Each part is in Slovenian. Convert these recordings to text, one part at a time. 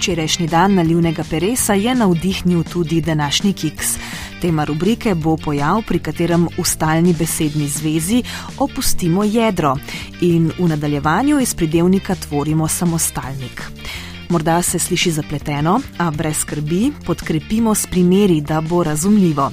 včerajšnji dan nalivnega peresa je navdihnil tudi današnji kiks. Tema rubrike bo pojav, pri katerem v stalni besedni zvezi opustimo jedro in v nadaljevanju iz pridevnika tvorimo samostalnik. Morda se sliši zapleteno, a brez skrbi podkrepimo s primeri, da bo razumljivo.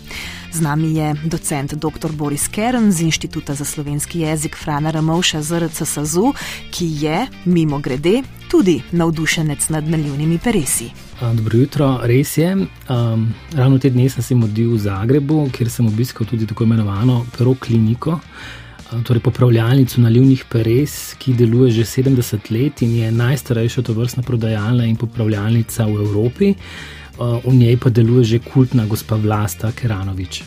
Z nami je docent dr. Boris Kern z Inštituta za slovenski jezik Frana Ramovša ZRC SAZU, ki je, mimo grede, tudi navdušenec nad nalivnimi peresi. Dobro jutro, res je. Um, ravno te dni sem se modil v Zagrebu, kjer sem obiskal tudi tako imenovano Pero kliniko torej popravljalnico nalivnih peres, ki deluje že 70 let in je najstarejša tovrstna prodajalna in popravljalnica v Evropi. V njej pa deluje že kultna gospa Vlasta Keranovič.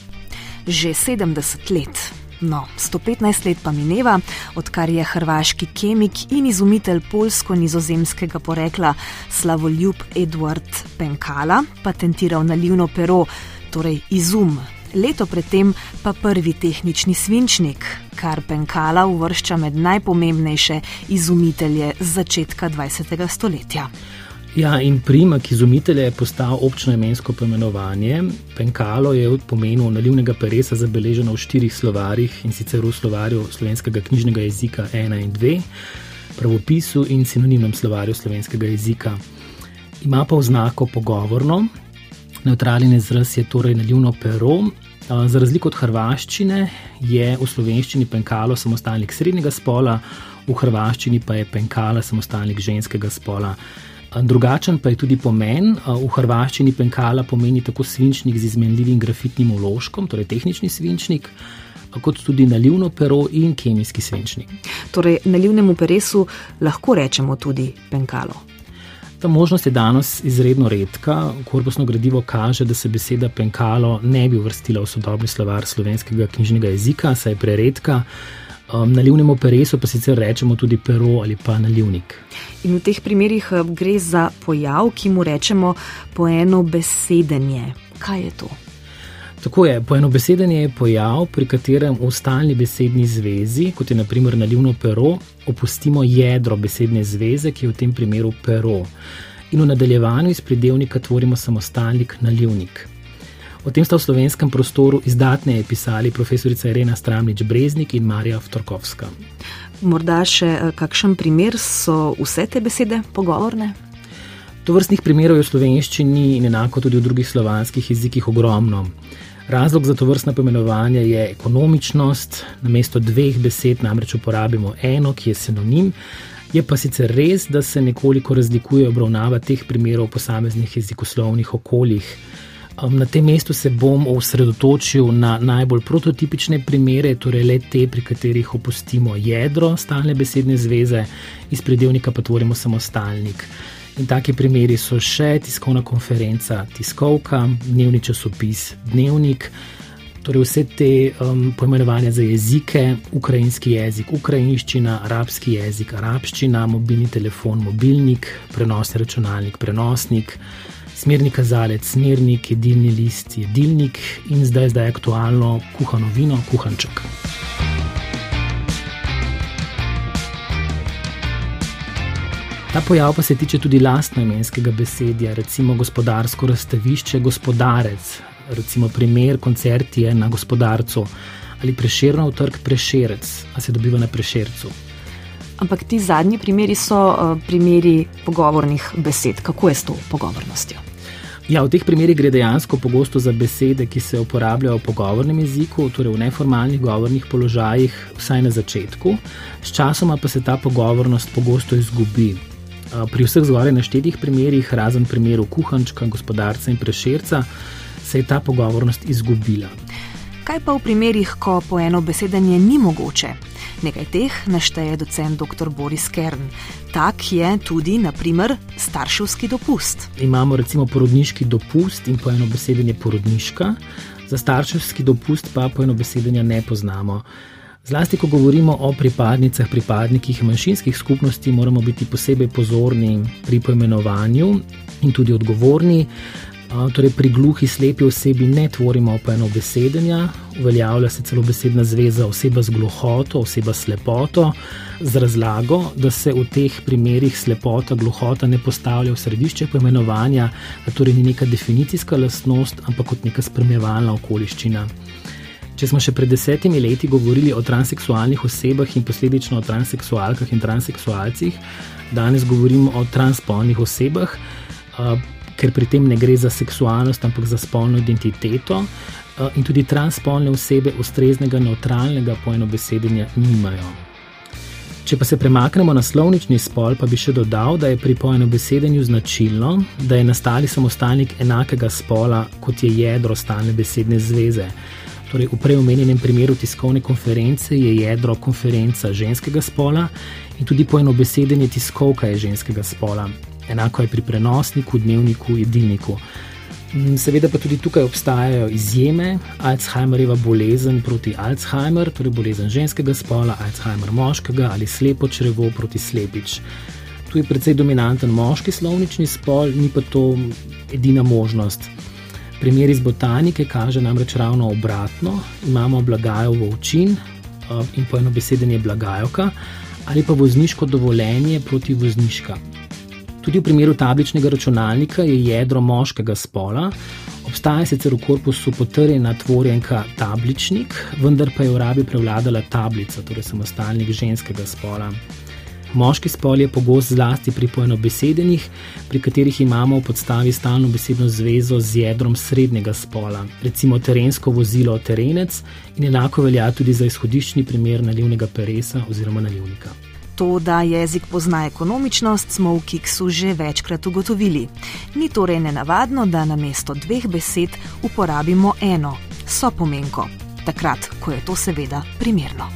Že 70 let. No, 115 let pa mineva, odkar je hrvaški kemik in izumitelj polsko-nizozemskega porekla Slavoljub Edward Penkala patentiral nalivno pero, torej izum leto predtem pa prvi tehnični svinčnik, kar Penkala uvršča med najpomembnejše izumitelje z začetka 20. stoletja. Ja, in primak izumitelja je postal občno imensko poimenovanje. Penkalo je v pomenu nalivnega peresa zabeleženo v štirih slovarjih in sicer v slovarju slovenskega knjižnega jezika 1 in 2, pravopisu in sinonimnem slovarju slovenskega jezika. Ima pa oznako pogovorno, Neutralni izraz je torej nalivno pero. Za razliko od hrvaščine je v slovenščini penkalo samostalnik srednjega spola, v hrvaščini pa je penkala samostalnik ženskega spola. Drugačen pa je tudi pomen. V hrvaščini penkala pomeni tako svinčnik z izmenljivim grafitnim uložkom, torej tehnični svinčnik, kot tudi nalivno pero in kemijski svinčnik. Torej, nalivnemu peresu lahko rečemo tudi penkalo. Ta možnost je danes izredno redka. Korpusno gradivo kaže, da se beseda penkalo ne bi uvrstila v sodobni slovar slovenskega knjižnega jezika, saj je preredka. Um, nalivnemu peresu pa sicer rečemo tudi pero ali pa nalivnik. In v teh primerih uh, gre za pojav, ki mu rečemo poeno besedenje. Kaj je to? Tako je, poenobesedenje je pojav, pri katerem v stalni besedni zvezi, kot je naprimer nalivno pero, opustimo jedro besedne zveze, ki je v tem primeru pero. In v nadaljevanju iz pridevnika tvorimo samostalnik nalivnik. O tem sta v slovenskem prostoru izdatneje pisali profesorica Irena Stramnič Breznik in Marija Vtorkovska. Morda še eh, kakšen primer so vse te besede pogovorne? To vrstnih primerov je v slovenščini in enako tudi v drugih slovanskih jezikih ogromno. Razlog za to vrstno pomenovanje je ekonomičnost. Na mesto dveh besed namreč uporabimo eno, ki je sinonim. Je pa sicer res, da se nekoliko razlikuje obravnava teh primerov v posameznih jezikoslovnih okoljih. Na tem mestu se bom osredotočil na najbolj prototipične primere, torej le te, pri katerih opustimo jedro stalne besedne zveze, iz predeljnika pa tvorimo samostalnik. In taki primeri so še tiskovna konferenca, tiskovka, dnevni časopis, dnevnik. Torej, vse te um, pojmenovanja za jezike, ukrajinski jezik, ukrajinščina, arabski jezik, arabščina, mobilni telefon, mobilnik, prenosni računalnik, prenosnik, smerni kazalec, smernik, jedilni list, jedilnik in zdaj, zdaj aktualno kuhano vino, kuhanček. Ta pojav pa se tiče tudi lastno imenskega besedja, recimo gospodarsko razstavišče, gospodarec, recimo primer koncert je na gospodarcu ali preširno v trg prešerec, a se dobiva na prešercu. Ampak ti zadnji primeri so uh, primeri pogovornih besed. Kako je s to pogovornostjo? Ja, v teh primerih gre dejansko pogosto za besede, ki se uporabljajo v pogovornem jeziku, torej v neformalnih govornih položajih, vsaj na začetku. Sčasoma pa se ta pogovornost pogosto izgubi. Pri vseh zgoraj naštetih primerih, razen primeru kuhančka, gospodarca in prešerca, se je ta pogovornost izgubila. Kaj pa v primerih, ko po eno besedenje ni mogoče? Nekaj teh našteje docent dr. Boris Kern. Tak je tudi, naprimer, starševski dopust. Imamo recimo porodniški dopust in po eno besedenje porodniška, za starševski dopust pa po eno besedenje ne poznamo. Zlasti, ko govorimo o pripadnicah, pripadnikih manjšinskih skupnosti, moramo biti posebej pozorni pri poimenovanju in tudi odgovorni. Torej, pri gluhi slepi osebi ne tvorimo opojeno besedenja, uveljavlja se celo besedna zveza oseba z gluhoto, oseba s slepoto, z razlago, da se v teh primerih slepota, gluhota ne postavlja v središče poimenovanja, da torej ni neka definicijska lastnost, ampak kot neka spremljevalna okoliščina. Če smo še pred desetimi leti govorili o transseksualnih osebah in posledično o transseksualkah in transseksualcih, danes govorimo o transpolnih osebah ker pri tem ne gre za seksualnost, ampak za spolno identiteto. Eh, in tudi transspolne osebe ustreznega, neutralnega poenobesedenja nimajo. Če pa se premaknemo na slovnični spol, pa bi še dodal, da je pri poenobesedenju značilno, da je nastali samostalnik enakega spola, kot je jedro stalne besedne zveze. Torej, v preomenjenem primeru tiskovne konference je jedro konferenca ženskega spola in tudi poenobesedenje tiskovka je ženskega spola enako je pri prenosniku, dnevniku, jedilniku. Mm, seveda pa tudi tukaj obstajajo izjeme, Alzheimerjeva bolezen proti Alzheimer, torej bolezen ženskega spola, Alzheimer moškega ali slepo črevo proti slepič. Tu je precej dominanten moški slovnični spol, ni pa to edina možnost. Primer iz botanike kaže namreč ravno obratno. Imamo blagajo v očin eh, in po eno besedenje blagajoka ali pa vozniško dovoljenje proti vozniška. Tudi v primeru tabličnega računalnika je jedro moškega spola. Obstaja sicer v korpusu potrjena tvorjenka tabličnik, vendar pa je v rabi prevladala tablica, torej samostalnik ženskega spola. Moški spol je pogost zlasti pri poenobesedenih, pri katerih imamo v podstavi stalno besedno zvezo z jedrom srednjega spola, recimo terensko vozilo terenec in enako velja tudi za izhodiščni primer nalivnega peresa oziroma nalivnika. To, da jezik pozna ekonomičnost, smo v Kiksu že večkrat ugotovili. Ni torej nenavadno, da na mesto dveh besed uporabimo eno, so pomenko, takrat, ko je to seveda primerno.